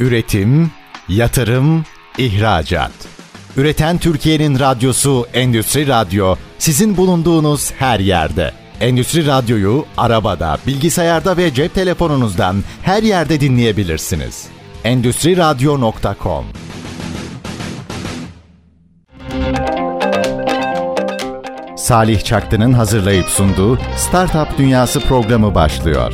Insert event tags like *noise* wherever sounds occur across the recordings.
Üretim, yatırım, ihracat. Üreten Türkiye'nin radyosu Endüstri Radyo sizin bulunduğunuz her yerde. Endüstri Radyo'yu arabada, bilgisayarda ve cep telefonunuzdan her yerde dinleyebilirsiniz. Endüstri Radyo.com Salih Çaktı'nın hazırlayıp sunduğu Startup Dünyası programı başlıyor.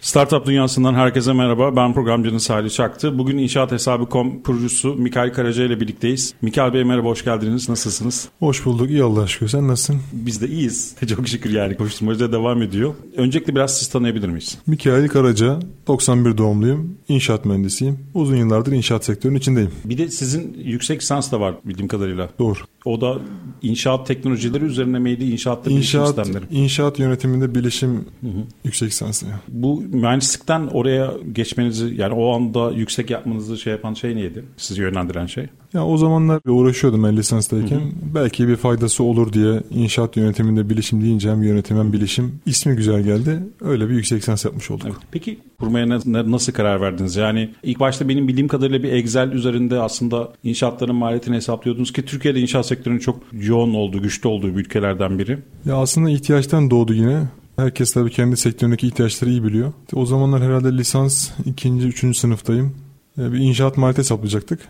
Startup dünyasından herkese merhaba. Ben programcının Salih Çaktı. Bugün İnşaat Hesabı.com kurucusu Mikail Karaca ile birlikteyiz. Mikail Bey merhaba, hoş geldiniz. Nasılsınız? Hoş bulduk. İyi Allah'a şükür. Sen nasılsın? Biz de iyiyiz. *laughs* Çok şükür yani koşturmaca devam ediyor. Öncelikle biraz siz tanıyabilir miyiz? Mikail Karaca, 91 doğumluyum. İnşaat mühendisiyim. Uzun yıllardır inşaat sektörünün içindeyim. Bir de sizin yüksek lisans da var bildiğim kadarıyla. Doğru. O da inşaat teknolojileri üzerine miydi? İnşaatta İnşaat, bilişim sistemleri. inşaat yönetiminde bilişim yüksek lisansı. Bu mühendislikten oraya geçmenizi yani o anda yüksek yapmanızı şey yapan şey neydi? Sizi yönlendiren şey? Ya o zamanlar uğraşıyordum ben lisanstayken. Belki bir faydası olur diye inşaat yönetiminde bilişim deyince hem yönetim hem bilişim ismi güzel geldi. Öyle bir yüksek lisans yapmış olduk. Evet. Peki kurmaya nasıl karar verdiniz? Yani ilk başta benim bildiğim kadarıyla bir Excel üzerinde aslında inşaatların maliyetini hesaplıyordunuz ki Türkiye'de inşaat sektörünün çok yoğun olduğu, güçlü olduğu bir ülkelerden biri. Ya aslında ihtiyaçtan doğdu yine. Herkes tabii kendi sektöründeki ihtiyaçları iyi biliyor. O zamanlar herhalde lisans ikinci, üçüncü sınıftayım. Ee, Bir inşaat maliyeti hesaplayacaktık.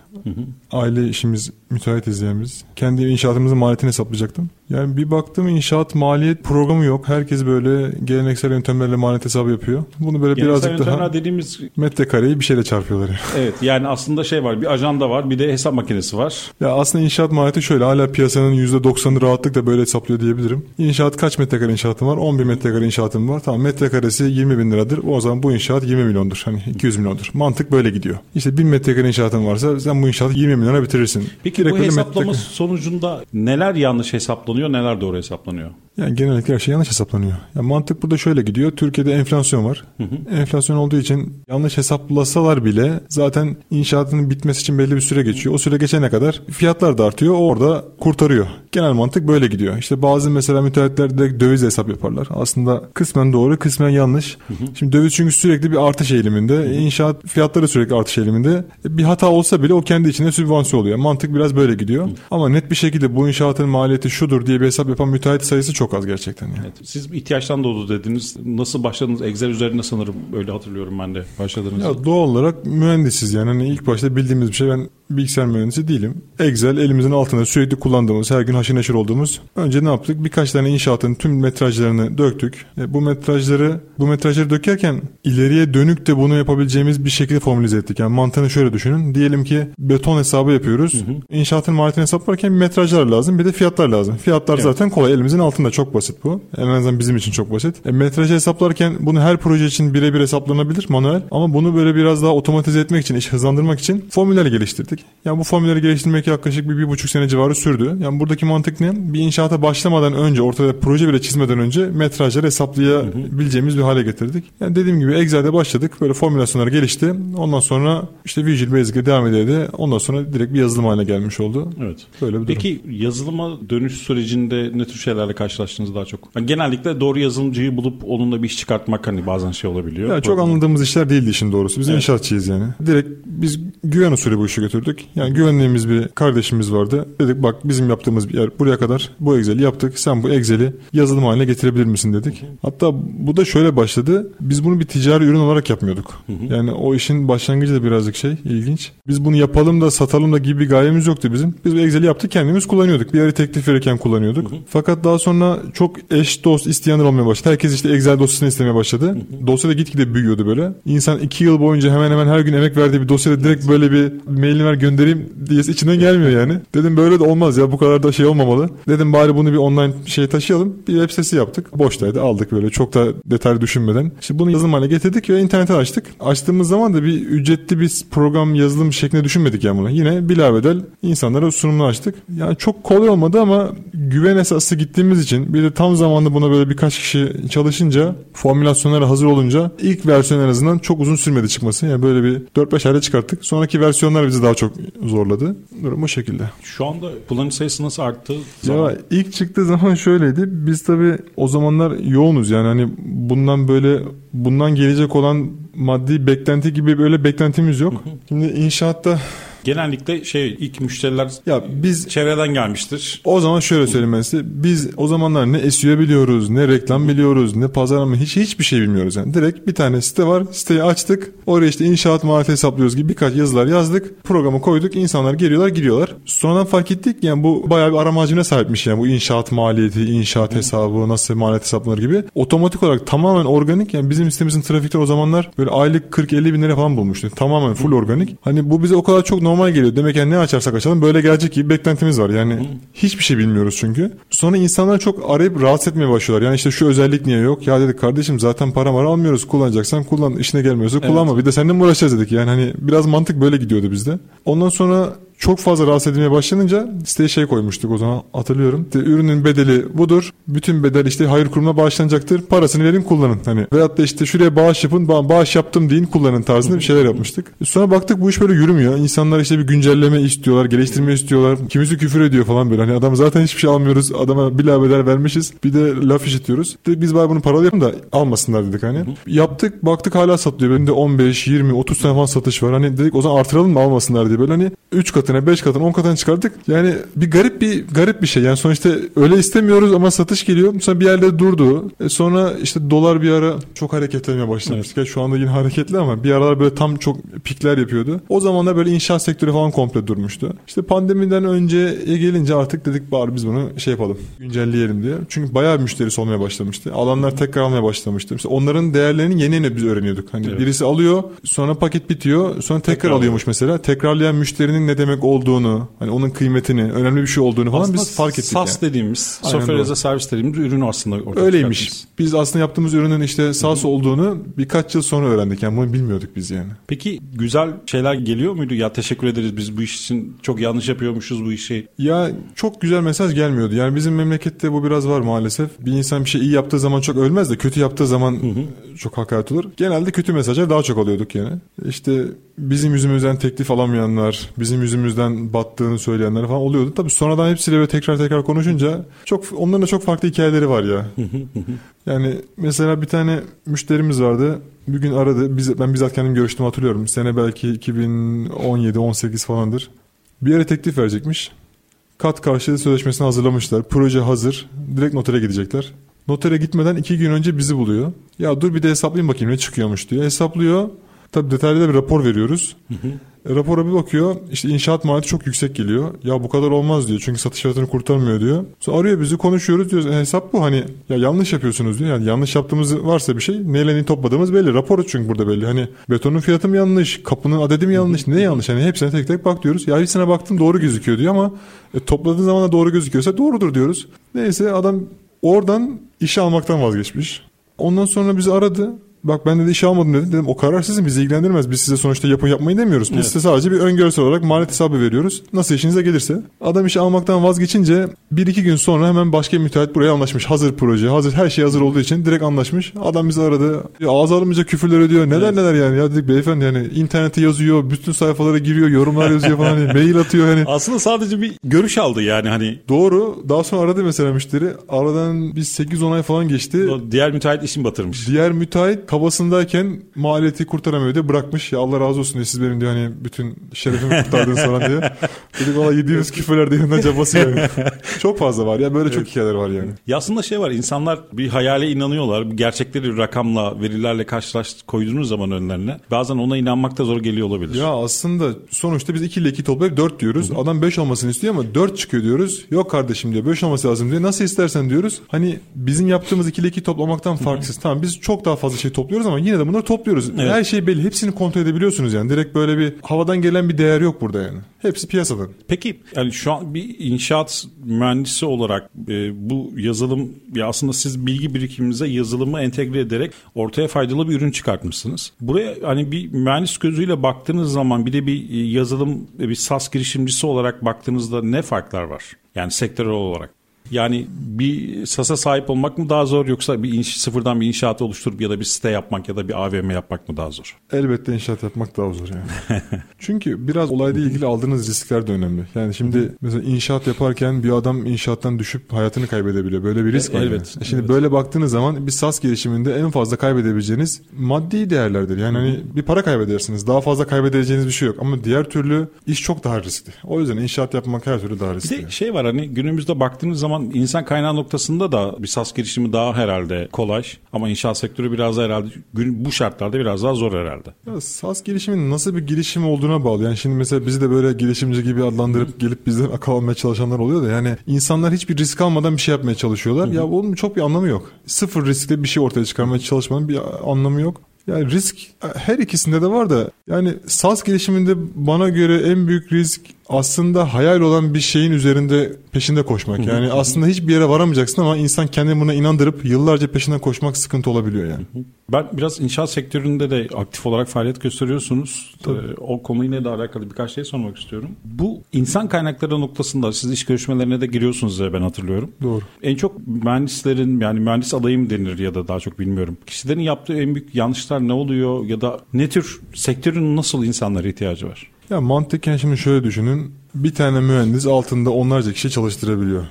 Aile işimiz müteahhitiz yani biz. Kendi inşaatımızın maliyetini hesaplayacaktım. Yani bir baktım inşaat maliyet programı yok. Herkes böyle geleneksel yöntemlerle maliyet hesabı yapıyor. Bunu böyle Geleneksel birazcık daha yöntemler dediğimiz metrekareyi bir şeyle çarpıyorlar. Yani. evet yani aslında şey var bir ajanda var bir de hesap makinesi var. Ya aslında inşaat maliyeti şöyle hala piyasanın %90'ı rahatlıkla böyle hesaplıyor diyebilirim. İnşaat kaç metrekare inşaatım var? 10 bin metrekare inşaatım var. Tamam metrekaresi 20 bin liradır. O zaman bu inşaat 20 milyondur. Hani 200 milyondur. Mantık böyle gidiyor. İşte 1000 metrekare inşaatın varsa sen bu inşaatı 20 milyona bitirirsin. Peki Direkt bu hesaplama metrekare- sonucunda neler yanlış hesaplanıyor neler doğru hesaplanıyor? Yani genellikle her şey yanlış hesaplanıyor. Yani mantık burada şöyle gidiyor. Türkiye'de enflasyon var. Enflasyon olduğu için yanlış hesaplasalar bile zaten inşaatının bitmesi için belli bir süre geçiyor. O süre geçene kadar fiyatlar da artıyor. O orada kurtarıyor. Genel mantık böyle gidiyor. İşte bazı mesela müteahhitler direkt döviz hesap yaparlar. Aslında kısmen doğru, kısmen yanlış. Şimdi döviz çünkü sürekli bir artış eğiliminde. İnşaat fiyatları sürekli artış eğiliminde. E, Bir hata olsa bile o kendi içinde sübvansiyon oluyor. Mantık biraz böyle gidiyor. Ama net bir şekilde bu inşaatın maliyeti şudur diye bir hesap yapan müteahhit sayısı çok az gerçekten. Yani. Evet, siz ihtiyaçtan doğdu dediniz. Nasıl başladınız? Excel üzerinde sanırım öyle hatırlıyorum ben de başladınız. Ya doğal olarak mühendisiz yani hani ilk başta bildiğimiz bir şey ben bilgisayar mühendisi değilim. Excel elimizin altında sürekli kullandığımız her gün haşır neşir olduğumuz. Önce ne yaptık? Birkaç tane inşaatın tüm metrajlarını döktük. E, bu metrajları bu metrajları dökerken ileriye dönük de bunu yapabileceğimiz bir şekilde formülize ettik. Yani mantığını şöyle düşünün. Diyelim ki beton hesabı yapıyoruz. İnşaatın maliyetini hesaplarken metrajlar lazım bir de fiyatlar lazım. Fiyatlar zaten kolay elimizin altında çok basit bu. En azından bizim için çok basit. E, metrajı hesaplarken bunu her proje için birebir hesaplanabilir manuel ama bunu böyle biraz daha otomatize etmek için, iş hızlandırmak için formüller geliştirdik. Yani bu formülleri geliştirmek yaklaşık bir, bir buçuk sene civarı sürdü. Yani buradaki mantık ne? Bir inşaata başlamadan önce, ortada proje bile çizmeden önce metrajları hesaplayabileceğimiz bir hale getirdik. Yani dediğim gibi Excel'de başladık. Böyle formülasyonlar gelişti. Ondan sonra işte Visual Basic'e devam edildi. Ondan sonra direkt bir yazılım haline gelmiş oldu. Evet. Böyle bir durum. Peki yazılıma dönüş sürecinde ne tür şeylerle karşılaştınız daha çok? Yani genellikle doğru yazılımcıyı bulup onunla bir iş çıkartmak hani bazen şey olabiliyor. Ya çok anladığımız işler değildi işin doğrusu. Biz inşaatçıyız yani. Direkt biz güven usulü bu işi götürdük. Yani güvendiğimiz bir kardeşimiz vardı. Dedik bak bizim yaptığımız bir yer buraya kadar bu Excel'i yaptık. Sen bu Excel'i yazılım haline getirebilir misin dedik. Hatta bu da şöyle başladı. Biz bunu bir ticari ürün olarak yapmıyorduk. Yani o işin başlangıcı da birazcık şey ilginç. Biz bunu yapalım da satalım da gibi bir gayemiz yoktu bizim. Biz bu Excel'i yaptık kendimiz kullanıyorduk. Bir yere teklif verirken kullanıyorduk. Fakat daha sonra çok eş dost isteyenler olmaya başladı. Herkes işte Excel dosyasını istemeye başladı. Dosya da gitgide büyüyordu böyle. İnsan iki yıl boyunca hemen hemen her gün emek verdiği bir dosyada direkt böyle bir mailini ver göndereyim diye içinden gelmiyor yani. Dedim böyle de olmaz ya bu kadar da şey olmamalı. Dedim bari bunu bir online şey taşıyalım. Bir web sitesi yaptık. Boştaydı aldık böyle çok da detaylı düşünmeden. İşte bunu yazılım haline getirdik ve internete açtık. Açtığımız zaman da bir ücretli bir program yazılım şeklinde düşünmedik yani bunu. Yine bilabedel insanlara sunumunu açtık. Yani çok kolay olmadı ama güven esaslı gittiğimiz için bir de tam zamanlı buna böyle birkaç kişi çalışınca formülasyonlara hazır olunca ilk versiyon en azından çok uzun sürmedi çıkması. Yani böyle bir 4-5 ayda çıkarttık. Sonraki versiyonlar bizi daha çok çok zorladı. Durum bu şekilde. Şu anda kullanıcı sayısı nasıl arttı? Ya ilk çıktığı zaman şöyleydi. Biz tabii o zamanlar yoğunuz yani hani bundan böyle bundan gelecek olan maddi beklenti gibi böyle beklentimiz yok. Şimdi inşaatta Genellikle şey ilk müşteriler ya biz çevreden gelmiştir. o zaman şöyle size. Biz o zamanlar ne SEO biliyoruz, ne reklam biliyoruz, ne pazarlama hiç hiçbir şey bilmiyoruz yani. Direkt bir tane site var. Siteyi açtık. Oraya işte inşaat maliyeti hesaplıyoruz gibi birkaç yazılar yazdık. Programı koyduk. İnsanlar geliyorlar, gidiyorlar. Sonradan fark ettik yani bu bayağı bir arama hacmine sahipmiş yani bu inşaat maliyeti, inşaat hesabı, nasıl maliyet hesaplar gibi. Otomatik olarak tamamen organik yani bizim sitemizin trafikleri o zamanlar böyle aylık 40-50 bin lira falan bulmuştu. Tamamen full organik. Hani bu bize o kadar çok normal geliyor. Demek yani ne açarsak açalım böyle gelecek gibi beklentimiz var. Yani hiçbir şey bilmiyoruz çünkü. Sonra insanlar çok arayıp rahatsız etmeye başlıyorlar. Yani işte şu özellik niye yok? Ya dedik kardeşim zaten para mara almıyoruz. Kullanacaksan kullan. işine gelmiyorsa kullanma. Bir de seninle mi uğraşacağız dedik. Yani hani biraz mantık böyle gidiyordu bizde. Ondan sonra çok fazla rahatsız edilmeye başlanınca siteye şey koymuştuk o zaman hatırlıyorum. İşte ürünün bedeli budur. Bütün bedel işte hayır kurumuna bağışlanacaktır. Parasını verin kullanın. Hani veyahut da işte şuraya bağış yapın. Ba- bağış yaptım deyin kullanın tarzında bir şeyler yapmıştık. Sonra baktık bu iş böyle yürümüyor. İnsanlar işte bir güncelleme istiyorlar. Geliştirme istiyorlar. Kimisi küfür ediyor falan böyle. Hani adam zaten hiçbir şey almıyoruz. Adama bila bedel vermişiz. Bir de laf işitiyoruz. Dedik biz bari bunu paralı yapın da almasınlar dedik hani. Yaptık baktık hala satılıyor. Benim de 15, 20, 30 tane falan satış var. Hani dedik o zaman artıralım mı almasınlar diye böyle hani 3 katına, 5 katına, 10 katına çıkardık. Yani bir garip bir garip bir şey. Yani sonuçta öyle istemiyoruz ama satış geliyor. Mesela bir yerde durdu. E sonra işte dolar bir ara çok hareketlenmeye başlamıştı. Evet. Şu anda yine *laughs* hareketli ama bir aralar böyle tam çok pikler yapıyordu. O zamanlar böyle inşaat sektörü falan komple durmuştu. İşte pandemiden önce gelince artık dedik bari biz bunu şey yapalım. Güncelleyelim diye. Çünkü bayağı bir müşterisi olmaya başlamıştı. Alanlar tekrar almaya başlamıştı. Mesela onların değerlerini yeni yeni biz öğreniyorduk. Hani evet. birisi alıyor, sonra paket bitiyor, sonra tekrar, tekrar alıyormuş mesela. Tekrarlayan müşterinin ne demek olduğunu, hani onun kıymetini, önemli bir şey olduğunu falan aslında biz fark ettik. SAS yani. dediğimiz, software as a service dediğimiz ürün aslında orada Öyleymiş. Çıkartmış. Biz aslında yaptığımız ürünün işte SAS olduğunu birkaç yıl sonra öğrendik. Yani bunu bilmiyorduk biz yani. Peki güzel şeyler geliyor muydu? Ya teşekkür ederiz biz bu iş için çok yanlış yapıyormuşuz bu işi. Ya çok güzel mesaj gelmiyordu. Yani bizim memlekette bu biraz var maalesef. Bir insan bir şey iyi yaptığı zaman çok ölmez de kötü yaptığı zaman hı hı. çok hakaret olur. Genelde kötü mesajlar daha çok alıyorduk yani. İşte bizim yüzümüzden teklif alamayanlar, bizim yüzümüzden battığını söyleyenler falan oluyordu. Tabii sonradan hepsiyle böyle tekrar tekrar konuşunca çok onların da çok farklı hikayeleri var ya. *laughs* yani mesela bir tane müşterimiz vardı. Bir gün aradı. Biz, ben bizzat kendim görüştüm hatırlıyorum. Sene belki 2017-18 falandır. Bir yere teklif verecekmiş. Kat karşılığı sözleşmesini hazırlamışlar. Proje hazır. Direkt notere gidecekler. Notere gitmeden iki gün önce bizi buluyor. Ya dur bir de hesaplayayım bakayım ne çıkıyormuş diyor. Hesaplıyor. Tabii detaylı da bir rapor veriyoruz. Hı hı. E, rapora bir bakıyor işte inşaat maliyeti çok yüksek geliyor. Ya bu kadar olmaz diyor çünkü satış fiyatını kurtarmıyor diyor. Sonra arıyor bizi konuşuyoruz diyoruz e, hesap bu hani ya yanlış yapıyorsunuz diyor. Yani yanlış yaptığımız varsa bir şey neyle neyi topladığımız belli. Raporu çünkü burada belli. Hani betonun fiyatı mı yanlış, kapının adedi mi yanlış, ne yanlış? Hani hepsine tek tek bak diyoruz. Ya hepsine baktım doğru gözüküyor diyor ama e, topladığın zaman da doğru gözüküyorsa doğrudur diyoruz. Neyse adam oradan işe almaktan vazgeçmiş. Ondan sonra bizi aradı. Bak ben de işe almadım dedi. Dedim o karar sizin bizi ilgilendirmez. Biz size sonuçta yapın yapmayı demiyoruz. Biz evet. size sadece bir öngörüsel olarak maliyet hesabı veriyoruz. Nasıl işinize gelirse. Adam işe almaktan vazgeçince bir iki gün sonra hemen başka bir müteahhit buraya anlaşmış. Hazır proje, hazır her şey hazır olduğu için direkt anlaşmış. Adam bizi aradı. Ya ağız alınmayacak küfürler ödüyor. Neler evet. neler yani. Ya dedik beyefendi yani internete yazıyor. Bütün sayfalara giriyor. Yorumlar yazıyor falan. Hani, mail atıyor hani. Aslında sadece bir görüş aldı yani hani. Doğru. Daha sonra aradı mesela müşteri. Aradan biz 8-10 ay falan geçti. Diğer müteahhit işin batırmış. Diğer müteahhit kabasındayken maliyeti kurtaramıyor diye bırakmış. Ya Allah razı olsun diye siz benim diyor hani bütün şerefimi kurtardınız falan diye. *laughs* Dedik valla yediğimiz küfürler diye yanına cabası yani. *laughs* çok fazla var ya böyle evet. çok hikayeler var yani. Ya aslında şey var insanlar bir hayale inanıyorlar. Gerçekleri rakamla verilerle karşılaş koyduğunuz zaman önlerine bazen ona inanmak da zor geliyor olabilir. Ya aslında sonuçta biz 2 ile 2 toplayıp 4 diyoruz. Hı-hı. Adam 5 olmasını istiyor ama 4 çıkıyor diyoruz. Yok kardeşim diyor 5 olması lazım diyor. Nasıl istersen diyoruz. Hani bizim yaptığımız 2 ile 2 toplamaktan farksız. Hı-hı. Tamam biz çok daha fazla şey topluyoruz ama yine de bunları topluyoruz. Evet. Her şey belli. Hepsini kontrol edebiliyorsunuz yani. Direkt böyle bir havadan gelen bir değer yok burada yani. Hepsi piyasadan. Peki yani şu an bir inşaat mühendisi olarak e, bu yazılım ya aslında siz bilgi birikiminize yazılımı entegre ederek ortaya faydalı bir ürün çıkartmışsınız. Buraya hani bir mühendis gözüyle baktığınız zaman bir de bir e, yazılım bir SAS girişimcisi olarak baktığınızda ne farklar var? Yani sektörel olarak. Yani bir SAS'a sahip olmak mı daha zor yoksa bir inş, sıfırdan bir inşaat oluşturup ya da bir site yapmak ya da bir AVM yapmak mı daha zor? Elbette inşaat yapmak daha zor yani. *laughs* Çünkü biraz olayla ilgili aldığınız riskler de önemli. Yani şimdi mesela inşaat yaparken bir adam inşaattan düşüp hayatını kaybedebiliyor. Böyle bir risk var. Evet, yani. Şimdi evet. böyle baktığınız zaman bir SAS gelişiminde en fazla kaybedebileceğiniz maddi değerlerdir. Yani hani bir para kaybedersiniz. Daha fazla kaybedeceğiniz bir şey yok. Ama diğer türlü iş çok daha riskli. O yüzden inşaat yapmak her türlü daha Bir riskli. de şey var hani günümüzde baktığınız zaman insan kaynağı noktasında da bir SAS girişimi daha herhalde kolay. Ama inşaat sektörü biraz daha herhalde gün, bu şartlarda biraz daha zor herhalde. Ya SAS girişimin nasıl bir girişim olduğuna bağlı. Yani şimdi mesela bizi de böyle girişimci gibi adlandırıp gelip bizden akıl almaya çalışanlar oluyor da yani insanlar hiçbir risk almadan bir şey yapmaya çalışıyorlar. Ya onun çok bir anlamı yok. Sıfır riskle bir şey ortaya çıkarmaya çalışmanın bir anlamı yok. Yani risk her ikisinde de var da yani SAS gelişiminde bana göre en büyük risk aslında hayal olan bir şeyin üzerinde peşinde koşmak. Yani aslında hiçbir yere varamayacaksın ama insan kendini buna inandırıp yıllarca peşinden koşmak sıkıntı olabiliyor yani. Ben biraz inşaat sektöründe de aktif olarak faaliyet gösteriyorsunuz. Ee, o konuyla da alakalı birkaç şey sormak istiyorum. Bu insan kaynakları noktasında siz iş görüşmelerine de giriyorsunuz diye ben hatırlıyorum. Doğru. En çok mühendislerin yani mühendis adayı mı denir ya da daha çok bilmiyorum. Kişilerin yaptığı en büyük yanlışlar ne oluyor ya da ne tür sektörün nasıl insanlara ihtiyacı var? Ya mantıken şimdi şöyle düşünün. Bir tane mühendis altında onlarca kişi çalıştırabiliyor.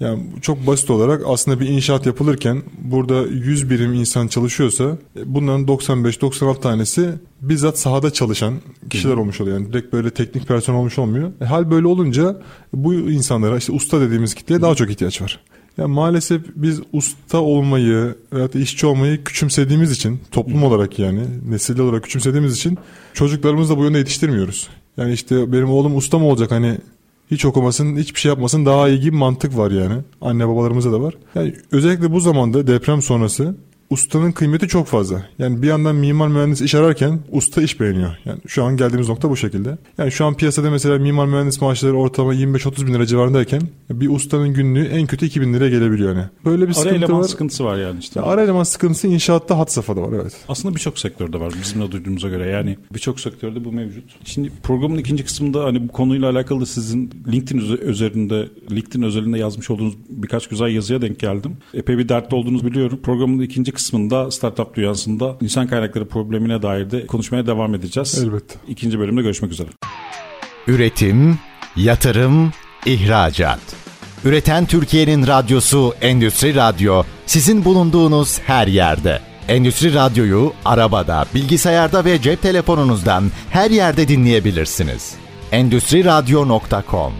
Yani çok basit olarak aslında bir inşaat yapılırken burada 100 birim insan çalışıyorsa e, bunların 95-96 tanesi bizzat sahada çalışan kişiler olmuş oluyor. Yani direkt böyle teknik personel olmuş olmuyor. E, hal böyle olunca bu insanlara işte usta dediğimiz kitleye daha çok ihtiyaç var. Ya maalesef biz usta olmayı veya da işçi olmayı küçümsediğimiz için toplum olarak yani nesil olarak küçümsediğimiz için çocuklarımızı da bu yönde yetiştirmiyoruz. Yani işte benim oğlum usta mı olacak hani hiç okumasın, hiçbir şey yapmasın daha iyi gibi mantık var yani. Anne babalarımızda da var. Yani özellikle bu zamanda deprem sonrası ustanın kıymeti çok fazla. Yani bir yandan mimar mühendis iş ararken usta iş beğeniyor. Yani şu an geldiğimiz nokta bu şekilde. Yani şu an piyasada mesela mimar mühendis maaşları ortalama 25-30 bin lira civarındayken bir ustanın günlüğü en kötü 2000 liraya gelebiliyor yani. Böyle bir Ara sıkıntı eleman var. sıkıntısı var yani işte. Ya ara eleman sıkıntısı inşaatta had safhada var evet. Aslında birçok sektörde var bizim de duyduğumuza göre. Yani birçok sektörde bu mevcut. Şimdi programın ikinci kısmında hani bu konuyla alakalı da sizin LinkedIn üze- üzerinde, LinkedIn özelinde yazmış olduğunuz birkaç güzel yazıya denk geldim. Epey bir dertli olduğunuzu biliyorum. Programın ikinci kısmında startup dünyasında insan kaynakları problemine dair de konuşmaya devam edeceğiz. Elbette. İkinci bölümde görüşmek üzere. Üretim, yatırım, ihracat. Üreten Türkiye'nin radyosu Endüstri Radyo sizin bulunduğunuz her yerde. Endüstri Radyo'yu arabada, bilgisayarda ve cep telefonunuzdan her yerde dinleyebilirsiniz. Endüstri Radyo.com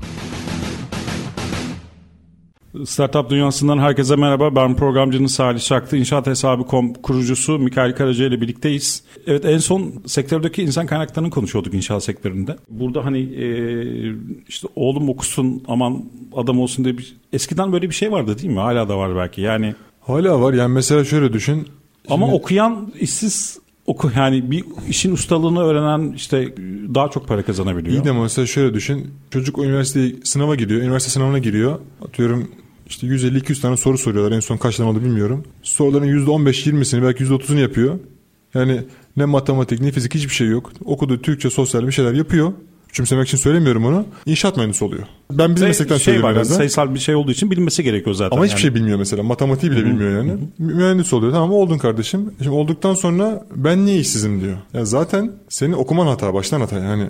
Startup Dünyası'ndan herkese merhaba. Ben programcınız Salih Şaktı. İnşaat Hesabı.com kurucusu Mikail Karaca ile birlikteyiz. Evet en son sektördeki insan kaynaklarını konuşuyorduk inşaat sektöründe. Burada hani e, işte oğlum okusun aman adam olsun diye bir... Eskiden böyle bir şey vardı değil mi? Hala da var belki. Yani Hala var yani mesela şöyle düşün. ama Şimdi- okuyan işsiz oku yani bir işin ustalığını öğrenen işte daha çok para kazanabiliyor. İyi de mesela şöyle düşün. Çocuk üniversite sınava giriyor. Üniversite sınavına giriyor. Atıyorum işte 150-200 tane soru soruyorlar. En son kaç tane oldu bilmiyorum. Soruların %15-20'sini belki %30'unu yapıyor. Yani ne matematik ne fizik hiçbir şey yok. Okuduğu Türkçe, sosyal bir şeyler yapıyor. Küçümsemek için söylemiyorum onu. İnşaat mühendisi oluyor. Ben bizim Ve meslekten şey söylüyorum var yani sayısal bir şey olduğu için bilinmesi gerekiyor zaten. Ama hiçbir yani. şey bilmiyor mesela. Matematiği bile bilmiyor yani. Mühendis oluyor. Tamam oldun kardeşim. Şimdi olduktan sonra ben niye işsizim diyor. Ya zaten senin okuman hata. Baştan hata yani.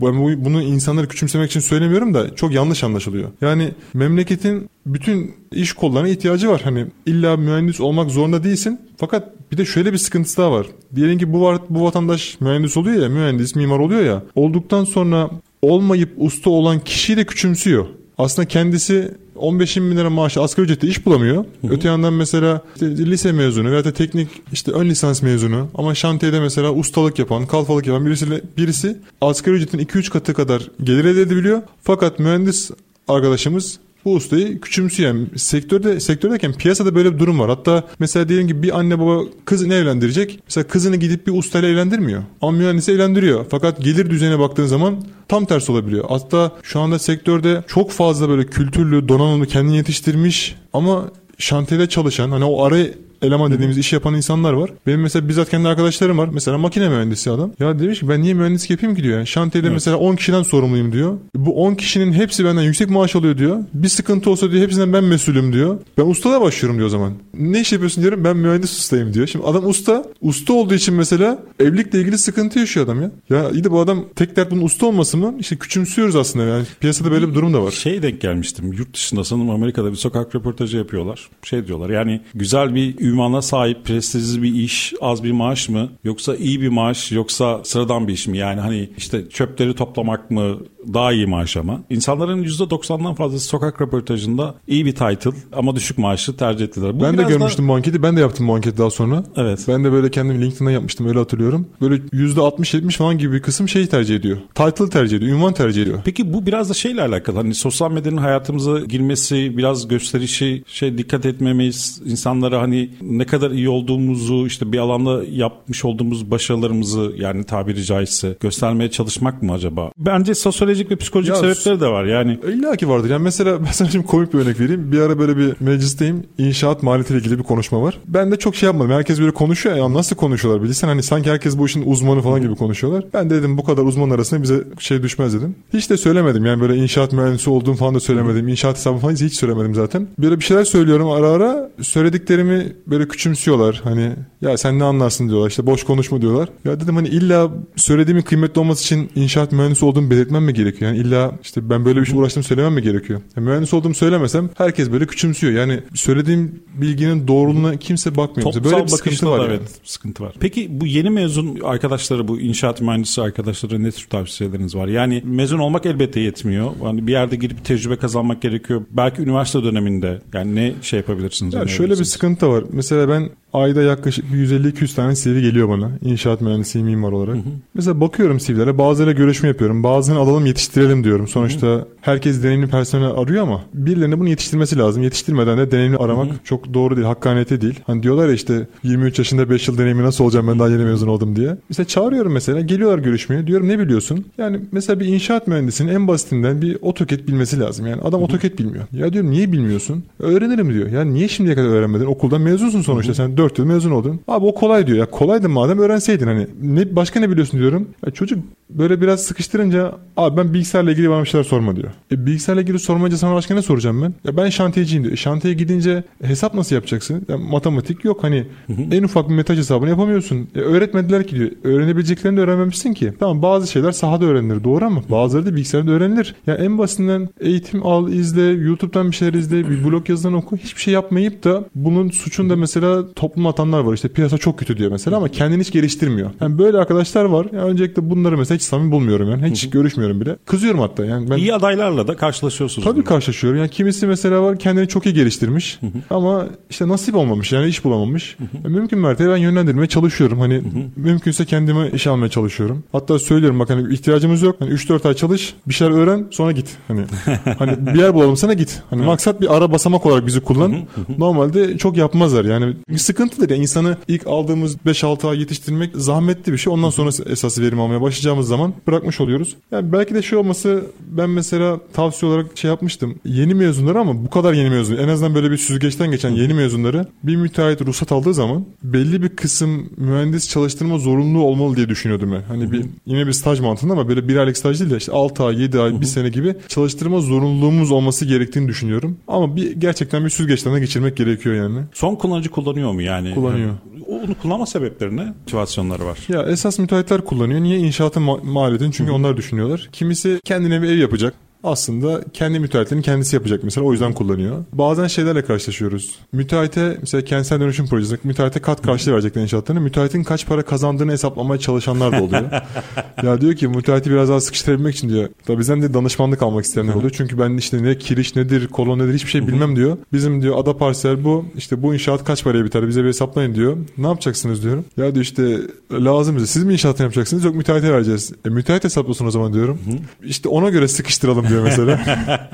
Ben bu, bunu insanları küçümsemek için söylemiyorum da çok yanlış anlaşılıyor. Yani memleketin bütün iş kollarına ihtiyacı var. Hani illa mühendis olmak zorunda değilsin. Fakat bir de şöyle bir sıkıntısı daha var. Diyelim ki bu, var, bu vatandaş mühendis oluyor ya, mühendis, mimar oluyor ya. Olduktan sonra olmayıp usta olan kişiyi de küçümsüyor. Aslında kendisi 15 bin lira maaşı asgari ücretle iş bulamıyor. Öte yandan mesela işte lise mezunu veya da teknik işte ön lisans mezunu ama şantiyede mesela ustalık yapan, kalfalık yapan birisi, birisi asgari ücretin 2-3 katı kadar gelir elde edebiliyor. Fakat mühendis arkadaşımız bu ustayı küçümseyen sektörde sektördeyken piyasada böyle bir durum var. Hatta mesela diyelim ki bir anne baba kızını evlendirecek. Mesela kızını gidip bir ustayla evlendirmiyor. Ama mühendisi evlendiriyor. Fakat gelir düzeyine baktığın zaman tam tersi olabiliyor. Hatta şu anda sektörde çok fazla böyle kültürlü, donanımlı, kendini yetiştirmiş ama şantiyede çalışan hani o ara eleman dediğimiz işi yapan insanlar var. Benim mesela bizzat kendi arkadaşlarım var. Mesela makine mühendisi adam. Ya demiş ki ben niye mühendislik yapayım ki diyor. Yani şantiyede Evet. mesela 10 kişiden sorumluyum diyor. Bu 10 kişinin hepsi benden yüksek maaş alıyor diyor. Bir sıkıntı olsa diyor hepsinden ben mesulüm diyor. Ben ustada başlıyorum diyor o zaman. Ne iş yapıyorsun diyorum ben mühendis ustayım diyor. Şimdi adam usta. Usta olduğu için mesela evlilikle ilgili sıkıntı yaşıyor adam ya. Ya iyi de bu adam tek dert bunun usta olması mı? İşte küçümsüyoruz aslında yani. Piyasada böyle bir durum da var. Şey denk gelmiştim. Yurt dışında sanırım Amerika'da bir sokak röportajı yapıyorlar. Şey diyorlar yani güzel bir ünvana sahip prestijli bir iş az bir maaş mı? Yoksa iyi bir maaş yoksa sıradan bir iş mi? Yani hani işte çöpleri toplamak mı daha iyi maaş ama. İnsanların %90'dan fazlası sokak röportajında iyi bir title ama düşük maaşı tercih ettiler. Bu Ben de biraz da- görmüştüm bu anketi. Ben de yaptım bu anketi daha sonra. Evet. Ben de böyle kendim LinkedIn'den yapmıştım öyle hatırlıyorum. Böyle %60-70 falan gibi bir kısım şeyi tercih ediyor. Title tercih ediyor. Ünvan tercih ediyor. Peki bu biraz da şeyle alakalı. Hani sosyal medyanın hayatımıza girmesi, biraz gösterişi, şey dikkat etmemeyiz. insanlara hani ne kadar iyi olduğumuzu, işte bir alanda yapmış olduğumuz başarılarımızı yani tabiri caizse göstermeye çalışmak mı acaba? Bence sosyolojik ve psikolojik Ya, sebepleri de var. Yani İlla ki vardır. Yani mesela ben sana şimdi komik bir örnek vereyim. Bir ara böyle bir meclisteyim. İnşaat maliyetiyle ilgili bir konuşma var. Ben de çok şey yapmadım. Herkes böyle konuşuyor ya. Nasıl konuşuyorlar bilirsen hani sanki herkes bu işin uzmanı falan gibi konuşuyorlar. Ben de dedim bu kadar uzman arasında bize şey düşmez dedim. Hiç de söylemedim. Yani böyle inşaat mühendisi olduğum falan da söylemedim. İnşaat hesabı falan hiç söylemedim zaten. Böyle bir şeyler söylüyorum ara ara. Söylediklerimi böyle küçümsüyorlar. Hani ya sen ne anlarsın diyorlar. İşte boş konuşma diyorlar. Ya dedim hani illa söylediğimin kıymetli olması için inşaat mühendisi olduğumu belirtmem mi gerekiyor? Yani illa işte ben böyle bir şey uğraştım söylemem mi gerekiyor? Yani mühendis olduğumu söylemesem herkes böyle küçümsüyor. Yani söylediğim bilginin doğruluğuna kimse bakmıyor. Toplumsal böyle bir sıkıntı var. yani. evet sıkıntı var. Peki bu yeni mezun arkadaşları bu inşaat mühendisi arkadaşlara ne tür tavsiyeleriniz var? Yani mezun olmak elbette yetmiyor. Hani bir yerde girip tecrübe kazanmak gerekiyor. Belki üniversite döneminde yani ne şey yapabilirsiniz? Ya şöyle bir sıkıntı var. Mesela ben ayda yaklaşık bir 150-200 tane CV geliyor bana. İnşaat mühendisiyim mimar olarak. Mesela bakıyorum CV'lere. Bazılarıyla görüşme yapıyorum. Bazılarını alalım yetiştirelim diyorum. Sonuçta herkes deneyimli personel arıyor ama birilerine bunu yetiştirmesi lazım. Yetiştirmeden de deneyimli aramak çok doğru değil. Hakkaniyete değil. Hani diyorlar ya işte 23 yaşında 5 yıl deneyimi nasıl olacağım ben daha yeni mezun oldum diye. Mesela çağırıyorum mesela. Geliyorlar görüşmeye. Diyorum ne biliyorsun? Yani mesela bir inşaat mühendisinin en basitinden bir AutoCAD bilmesi lazım. Yani adam AutoCAD bilmiyor. Ya diyorum niye bilmiyorsun? Öğrenirim diyor. Ya niye şimdiye kadar öğrenmedin? Okuldan mezunsun sonuçta. Sen 4 yıl mezun oldun. Abi o kolay diyor. Ya kolay da madem öğrenseydin hani. Ne, başka ne biliyorsun diyorum. Ya çocuk böyle biraz sıkıştırınca abi ben bilgisayarla ilgili bana bir şeyler sorma diyor. E bilgisayarla ilgili sormayınca sana başka ne soracağım ben? Ya ben şantiyeciyim diyor. E, şantiye gidince hesap nasıl yapacaksın? Ya matematik yok hani en ufak bir metaj hesabını yapamıyorsun. E, öğretmediler ki diyor. Öğrenebileceklerini de öğrenmemişsin ki. Tamam bazı şeyler sahada öğrenilir doğru ama bazıları da bilgisayarda öğrenilir. Ya en basitinden eğitim al izle YouTube'dan bir şeyler izle bir blog yazıdan oku hiçbir şey yapmayıp da bunun suçunu da mesela toplum atanlar var. İşte piyasa çok kötü diyor mesela ama kendini hiç geliştirmiyor. Yani böyle arkadaşlar var. Yani öncelikle bunları mesela hiç samimi bulmuyorum yani. Hiç görüşmüyorum bile. Kızıyorum hatta yani. Ben İyi adaylarla da karşılaşıyorsunuz. Tabii karşılaşıyorum. Yani kimisi mesela var kendini çok iyi geliştirmiş ama işte nasip olmamış yani iş bulamamış. E, Mümkün mertebe ben yönlendirmeye çalışıyorum. Hani mümkünse kendime iş almaya çalışıyorum. Hatta söylüyorum bak hani ihtiyacımız yok. Hani 3-4 ay çalış, bir şeyler öğren, sonra git. Hani *laughs* hani bir yer bulalım sana git. Hani maksat bir ara basamak olarak bizi kullan. Normalde çok yapmazlar. Yani bir sıkıntıdır ya insanı ilk aldığımız 5-6 ay yetiştirmek zahmetli bir şey. Ondan sonra esas verim almaya başlayacağımız zaman bırakmış oluyoruz. Yani belki de şey olması ben mesela tavsiye olarak şey yapmıştım. Yeni mezunları ama bu kadar yeni mezun. En azından böyle bir süzgeçten geçen yeni mezunları bir müteahhit ruhsat aldığı zaman belli bir kısım mühendis çalıştırma zorunluluğu olmalı diye düşünüyordum ben. Hani bir yine bir staj mantığında ama böyle bir aylık staj değil de işte 6 ay, 7 ay, 1 sene gibi çalıştırma zorunluluğumuz olması gerektiğini düşünüyorum. Ama bir gerçekten bir süzgeçten de geçirmek gerekiyor yani. Son kullanıcı kullanıyor mu yani? Kullanıyor. Onu kullanma sebepleri ne? Motivasyonları var. Ya esas müteahhitler kullanıyor. Niye? İnşaatın ma- maliyetini çünkü onlar düşünüyorlar. Kimisi kendine bir ev yapacak. Aslında kendi müteahhitlerini kendisi yapacak mesela o yüzden kullanıyor. Bazen şeylerle karşılaşıyoruz. Müteahhite mesela kentsel dönüşüm projesi müteahhite kat karşılığı verecekler inşaatlarını. Müteahhitin kaç para kazandığını hesaplamaya çalışanlar da oluyor. *laughs* ya diyor ki müteahhiti biraz daha sıkıştırabilmek için diyor. Tabii bizden de danışmanlık almak isteyenler oluyor. Çünkü ben işte ne kiriş nedir, kolon nedir hiçbir şey bilmem diyor. Bizim diyor ada parsel bu. İşte bu inşaat kaç paraya biter bize bir hesaplayın diyor. Ne yapacaksınız diyorum. Ya diyor işte lazım bize. Siz mi inşaatını yapacaksınız yok müteahhite vereceğiz. E müteahhit hesaplasın o zaman diyorum. İşte ona göre sıkıştıralım diyor mesela. *laughs*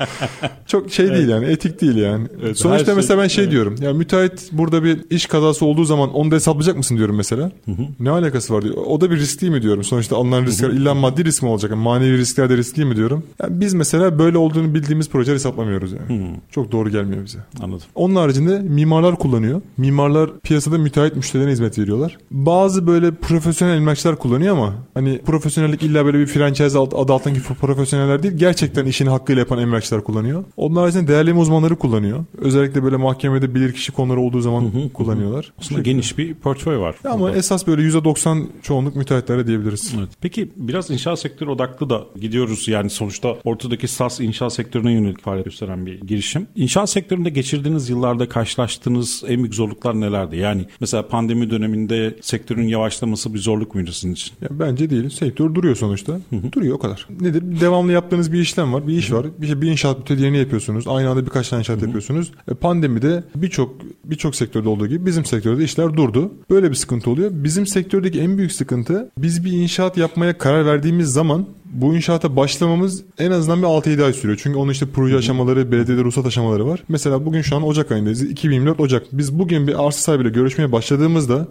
Çok şey değil yani etik değil yani. Evet, Sonuçta şey- mesela ben şey evet. diyorum. Ya müteahhit burada bir iş kazası olduğu zaman onu da hesaplayacak mısın diyorum mesela. Ne alakası var diyor. O da bir risk değil mi diyorum. Sonuçta alınan riskler illa maddi risk mi olacak? Yani manevi riskler de risk değil mi diyorum. Yani biz mesela böyle olduğunu bildiğimiz projeleri hesaplamıyoruz yani. Çok doğru gelmiyor bize. Anladım. Onun haricinde mimarlar kullanıyor. Mimarlar piyasada müteahhit müşterilerine hizmet veriyorlar. Bazı böyle profesyonel emlakçılar kullanıyor ama hani profesyonellik illa böyle bir franchise adı altındaki profesyoneller değil. Gerçekten işini hakkıyla yapan emlakçılar kullanıyor. Onun haricinde değerleme uzmanları kullanıyor. Özellikle böyle mahkemede bilirkişi konuları olduğu zaman kullanıyorlar. Aslında geniş bir portföy var. Ama burada. esas böyle %90 çoğunluk müteahhitlere diyebiliriz. Evet. Peki biraz inşaat sektörü odaklı da gidiyoruz. Yani sonuçta ortadaki SAS inşaat sektörüne yönelik faaliyet gösteren bir girişim. İnşaat sektöründe geçirdiğiniz yıllarda karşılaştığınız en büyük zorluklar nelerdi? Yani mesela pandemi döneminde sektörün yavaşlaması bir zorluk muydu sizin için? Ya bence değil. Sektör duruyor sonuçta. Duruyor o kadar. Nedir? Devamlı yaptığınız bir işlem var. Bir iş var. Bir, şey- bir inşaat bitiyor diğerini yapıyorsunuz. Aynı anda birkaç tane inşaat yapıyorsunuz. E, pandemide birçok birçok sektörde olduğu gibi bizim sektörde işler durdu. Böyle bir sıkıntı oluyor. Bizim sektördeki en büyük sıkıntı biz bir inşaat yapmaya karar verdiğimiz zaman bu inşaata başlamamız en azından bir 6-7 ay sürüyor. Çünkü onun işte proje aşamaları, belediyede ruhsat aşamaları var. Mesela bugün şu an Ocak ayındayız. 2024 Ocak. Biz bugün bir arsa sahibiyle görüşmeye başladığımızda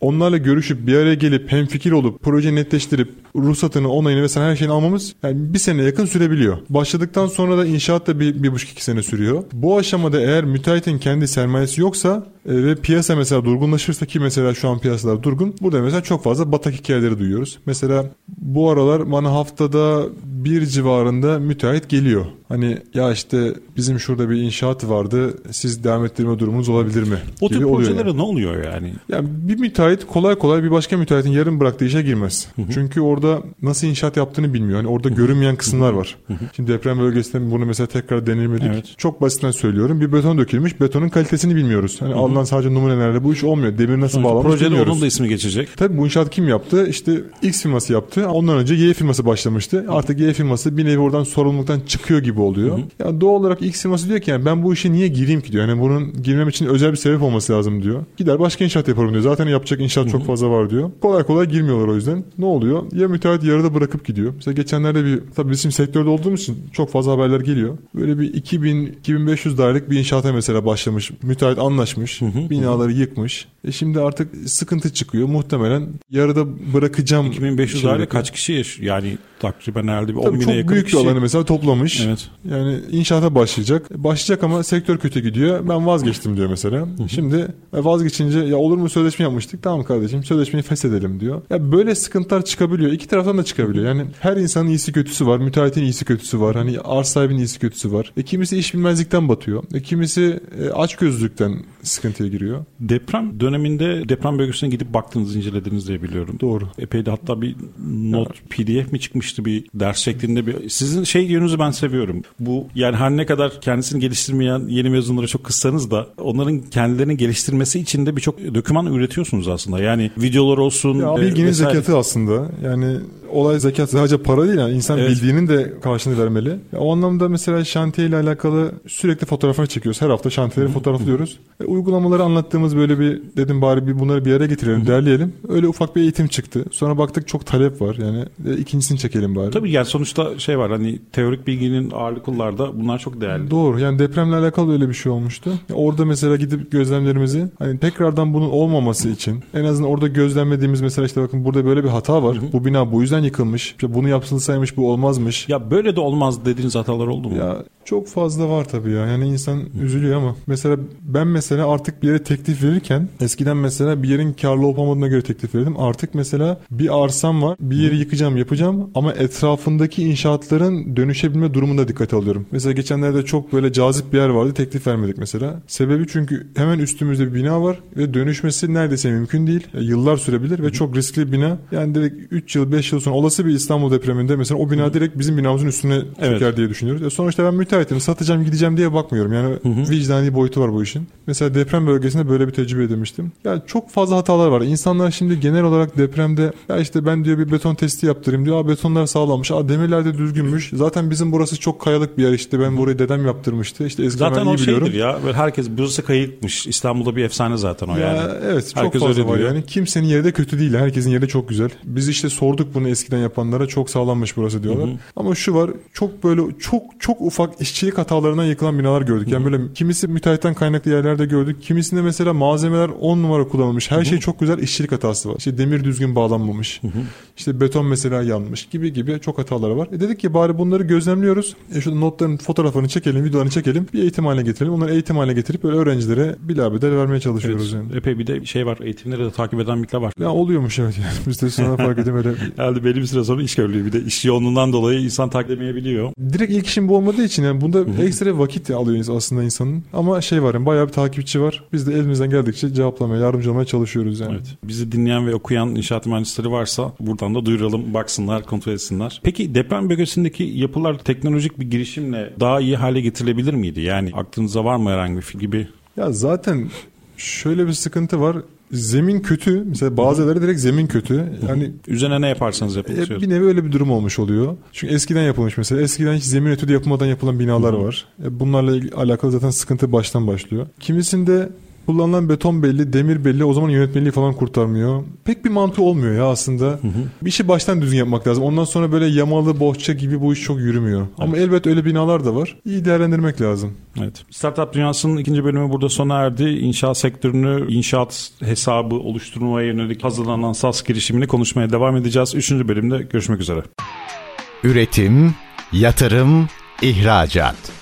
onlarla görüşüp bir araya gelip hem fikir olup proje netleştirip ruhsatını, onayını vesaire her şeyini almamız yani bir sene yakın sürebiliyor. Başladıktan sonra da inşaat da bir, bir buçuk iki sene sürüyor. Bu aşamada eğer müteahhitin kendi sermayesi yoksa e, ve piyasa mesela durgunlaşırsa ki mesela şu an piyasalar durgun. Burada mesela çok fazla batak hikayeleri duyuyoruz. Mesela bu aralar bana haftada bir civarında müteahhit geliyor. Hani ya işte bizim şurada bir inşaat vardı. Siz devam ettirme durumunuz olabilir mi? O tür projelere yani. ne oluyor yani? Yani bir müteahhit kolay kolay bir başka müteahhitin yarım bıraktığı işe girmez. Çünkü orada nasıl inşaat yaptığını bilmiyor. Hani orada görünmeyen kısımlar var. Şimdi deprem bölgesinde bunu mesela tekrar denilmedik. Evet. Çok basitten söylüyorum. Bir beton dökülmüş. Betonun kalitesini bilmiyoruz. Hani alınan sadece numunelerle bu iş olmuyor. Demir nasıl bağlanmış Projede bilmiyoruz. onun da ismi geçecek. Tabii bu inşaat kim yaptı? İşte X firması yaptı. Ondan önce Y firması başlamıştı. Artık Y firması bir nevi oradan sorumluluktan çıkıyor gibi oluyor. Ya doğal olarak X firması diyor ki yani ben bu işe niye gireyim ki diyor. Yani bunun girmem için özel bir sebep olması lazım diyor. Gider başka inşaat yaparım diyor. Zaten yapacak inşaat çok fazla var diyor. Kolay kolay girmiyorlar o yüzden. Ne oluyor? Ya müteahhit yarıda bırakıp gidiyor. Mesela geçenlerde bir tabii bizim sektörde olduğumuz için çok fazla haberler geliyor. Böyle bir 2000 2500 dairelik bir inşaata mesela başlamış. Müteahhit anlaşmış. Binaları yıkmış. E şimdi artık sıkıntı çıkıyor. Muhtemelen yarıda bırakacağım. 2500 şeyleri. daire kaç kişi yaş- yani takriben herhalde bir 10 Tabii bine çok yakın büyük bir kişi. alanı mesela toplamış. Evet. Yani inşaata başlayacak. Başlayacak ama sektör kötü gidiyor. Ben vazgeçtim diyor mesela. Şimdi e, vazgeçince ya olur mu sözleşme yapmıştık. Tamam kardeşim sözleşmeyi feshedelim diyor. Ya böyle sıkıntılar çıkabiliyor. İki taraftan da çıkabiliyor. Yani her insanın iyisi kötüsü var. Müteahhitin iyisi kötüsü var. Hani arz sahibinin iyisi kötüsü var. E kimisi iş bilmezlikten batıyor. E kimisi e, açgözlülükten sıkıntıya giriyor. Deprem döneminde deprem bölgesine gidip baktınız, incelediniz diye biliyorum. Doğru. Epey de hatta bir not PDF mi çıkmıştı bir ders şeklinde bir sizin şey yönünüzü ben seviyorum. Bu yani her ne kadar kendisini geliştirmeyen yeni mezunlara çok kızsanız da onların kendilerini geliştirmesi için de birçok doküman üretiyorsunuz aslında. Yani videolar olsun. Ya e, bilginin vesaire. zekatı aslında. Yani olay zekat sadece para değil yani insan Evet. bildiğinin de karşılığını vermeli. O anlamda mesela şantiye ile alakalı sürekli fotoğrafını çekiyoruz. Her hafta şantiyeleri fotoğraflıyoruz. E, uygulamaları anlattığımız böyle bir dedim bari bir bunları bir araya getirelim, derleyelim. Öyle ufak bir eğitim çıktı. Sonra baktık çok talep var. Yani e, ikincisini çekelim bari. Tabii yani sonuçta şey var hani teorik bilginin ağırlık kullarda bunlar çok değerli. Doğru. Yani depremle alakalı öyle bir şey olmuştu. Orada mesela gidip gözlemlerimizi hani tekrardan bunun olmaması için en azından orada gözlemlediğimiz mesela işte bakın burada böyle bir hata var. Bu bina bu yüzden yıkılmış. İşte bunu yapsılsaymış bu olmazmış. Ya böyle de olmaz dediğiniz hatalar oldu mu? Ya çok fazla var tabii ya. Yani insan üzülüyor ama mesela ben mesela artık bir yere teklif verirken eskiden mesela bir yerin karlı olup olmadığına göre teklif verirdim. Artık mesela bir arsam var. Bir yeri yıkacağım, yapacağım ama etrafındaki inşaatların dönüşebilme durumunda dikkate alıyorum. Mesela geçenlerde çok böyle cazip bir yer vardı. Teklif vermedik mesela. Sebebi çünkü hemen üstümüzde bir bina var ve dönüşmesi neredeyse mümkün değil. Ya Yıllar sürebilir ve çok riskli bina. Yani direkt 3 yıl 5 yıl sonra olası bir İstanbul depreminde mesela o bina direkt bizim binamızın üstüne Evet. çöker diye düşünüyoruz. E sonuçta ben müteahhitim satacağım gideceğim diye bakmıyorum. Yani vicdani boyutu var bu işin. Mesela deprem bölgesinde böyle bir tecrübe edinmiştim. Yani çok fazla hatalar var. İnsanlar şimdi genel olarak depremde ya işte ben diyor bir beton testi yaptırayım diyor. Aa betonlar sağlammış. Aa demirler de düzgünmüş. Zaten bizim burası çok kayalık bir yer işte. Ben burayı dedem yaptırmıştı. İşte eskiden Zaten ben o iyi biliyorum. şeydir ya. Böyle herkes burası kayıkmış. İstanbul'da bir efsane zaten o Ya yani. evet çok Herkes fazla öyle var diyor. yani. Kimsenin yeri de kötü değil. Herkesin yeri çok güzel. Biz işte sorduk bunu eskiden yapanlara çok sağlammış burası diyorlar. Ama şu var çok böyle çok çok ufak işçilik hatalarından yıkılan binalar gördük. Yani böyle kimisi müteahhitten kaynaklı yerlerde gördük. Kimisinde mesela malzemeler 10 numara kullanılmış. Her şey çok güzel işçilik hatası var. İşte demir düzgün bağlanmamış. İşte beton mesela yanmış gibi gibi çok hataları var. E dedik ki bari bunları gözlemliyoruz. E şu notların fotoğraflarını çekelim, videolarını çekelim. Bir eğitim haline getirelim. Onları eğitim haline getirip böyle öğrencilere bilabeder vermeye çalışıyoruz yani. Epey bir de şey var. Eğitimleri de takip eden bir kitle var. Ya oluyormuş evet yani. Biz de sonra fark edip öyle *laughs* Herhalde belli bir süre sonra iş görülüyor. Bir de iş yoğunluğundan dolayı insan takip edemeyebiliyor. direkt ilk işim bu olmadığı için yani bunda ekstra vakit alıyor aslında insanın. Ama şey var yani bayağı bir takipçi var. Biz de elimizden geldikçe cevaplamaya, yardımcı olmaya çalışıyoruz yani. Evet. Bizi dinleyen ve okuyan inşaat mühendisleri varsa buradan da duyuralım, baksınlar, kontrol etsinler. Peki deprem bölgesindeki yapılar teknolojik bir girişimle daha iyi hale getirilebilir miydi? Yani aklınıza var mı herhangi bir gibi? Ya zaten şöyle bir sıkıntı var. Zemin kötü. Mesela bazıları direkt zemin kötü. Yani Üzerine ne yaparsanız yapın. e, bir nevi öyle bir durum olmuş oluyor. Çünkü eskiden yapılmış mesela. Eskiden hiç zemin etüdü yapılmadan yapılan binalar var. E, bunlarla alakalı zaten sıkıntı baştan başlıyor. Kimisinde kullanılan beton belli, demir belli. O zaman yönetmeliği falan kurtarmıyor. Pek bir mantığı olmuyor ya aslında. Bir işi baştan düzgün yapmak lazım. Ondan sonra böyle yamalı, bohça gibi bu iş çok yürümüyor. Ama elbet öyle binalar da var. İyi değerlendirmek lazım. Evet. Startup Dünyası'nın ikinci bölümü burada sona erdi. İnşaat sektörünü, inşaat hesabı oluşturmaya yönelik hazırlanan SAS girişimini konuşmaya devam edeceğiz. Üçüncü bölümde görüşmek üzere. Üretim, yatırım, ihracat.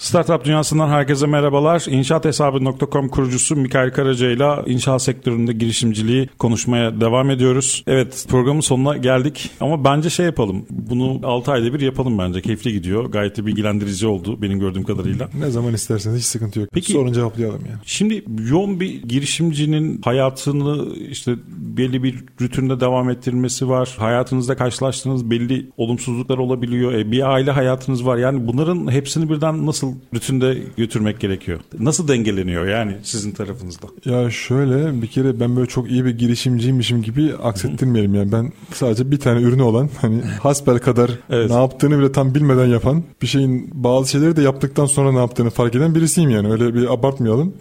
Startup Dünyası'ndan herkese merhabalar. İnşaathesabı.com kurucusu Mikail Karaca ile inşaat sektöründe girişimciliği konuşmaya devam ediyoruz. Evet programın sonuna geldik ama bence şey yapalım. Bunu 6 ayda bir yapalım bence. Keyifli gidiyor. Gayet de bilgilendirici oldu benim gördüğüm kadarıyla. Ne zaman isterseniz hiç sıkıntı yok. Peki- Sorun cevaplayalım yani. Şimdi yoğun bir girişimcinin hayatını işte belli bir rutinde devam ettirmesi var. Hayatınızda karşılaştığınız belli olumsuzluklar olabiliyor. E, bir aile hayatınız var. Yani bunların hepsini birden nasıl rutinde götürmek gerekiyor? Nasıl dengeleniyor yani sizin tarafınızda? Ya şöyle bir kere ben böyle çok iyi bir girişimciymişim gibi aksettirmeyelim yani. Ben sadece bir tane ürünü olan hani *laughs* hasbel kadar Evet. ne yaptığını bile tam bilmeden yapan bir şeyin bazı şeyleri de yaptıktan sonra ne yaptığını fark eden birisiyim yani. Öyle bir abartmayalım.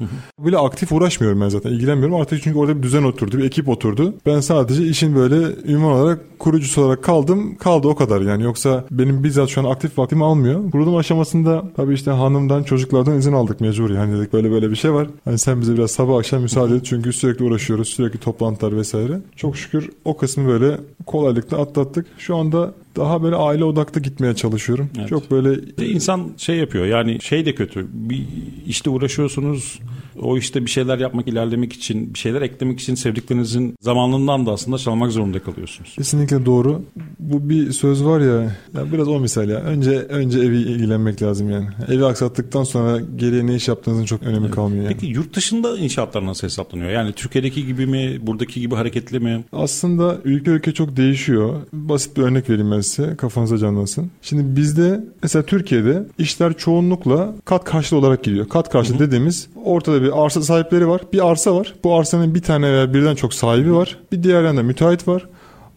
Böyle aktif uğraşmıyorum ben zaten. ilgilenmiyorum. Artık çünkü orada bir düzen oturdu, bir ekip oturdu. Ben sadece işin böyle ünvan olarak kurucusu olarak kaldım. Kaldı o kadar yani. Yoksa benim bizzat şu an aktif vaktimi almıyor. Kurulum aşamasında tabii işte hanımdan çocuklardan izin aldık mecbur. Yani dedik böyle böyle bir şey var. Hani sen bize biraz sabah akşam müsaade et. Çünkü sürekli uğraşıyoruz. Sürekli toplantılar vesaire. Çok şükür o kısmı böyle kolaylıkla atlattık. Şu anda daha böyle aile odaklı gitmeye çalışıyorum. Evet. Çok böyle De insan şey yapıyor yani şey de kötü. Bir işte uğraşıyorsunuz. O işte bir şeyler yapmak, ilerlemek için, bir şeyler eklemek için sevdiklerinizin zamanından da aslında çalmak zorunda kalıyorsunuz. Kesinlikle doğru. Bu bir söz var ya, ya biraz o misal ya. Önce önce evi ilgilenmek lazım yani. Evi aksattıktan sonra geriye ne iş yaptığınızın çok önemi kalmıyor yani. Peki yurt dışında inşaatlar nasıl hesaplanıyor? Yani Türkiye'deki gibi mi, buradaki gibi hareketli mi? Aslında ülke ülke çok değişiyor. Basit bir örnek vereyim ben size kafanıza canlansın. Şimdi bizde mesela Türkiye'de işler çoğunlukla kat karşılığı olarak gidiyor. Kat karşılığı dediğimiz ortada bir arsa sahipleri var. Bir arsa var. Bu arsanın bir tane veya birden çok sahibi var. Bir diğer yanda müteahhit var.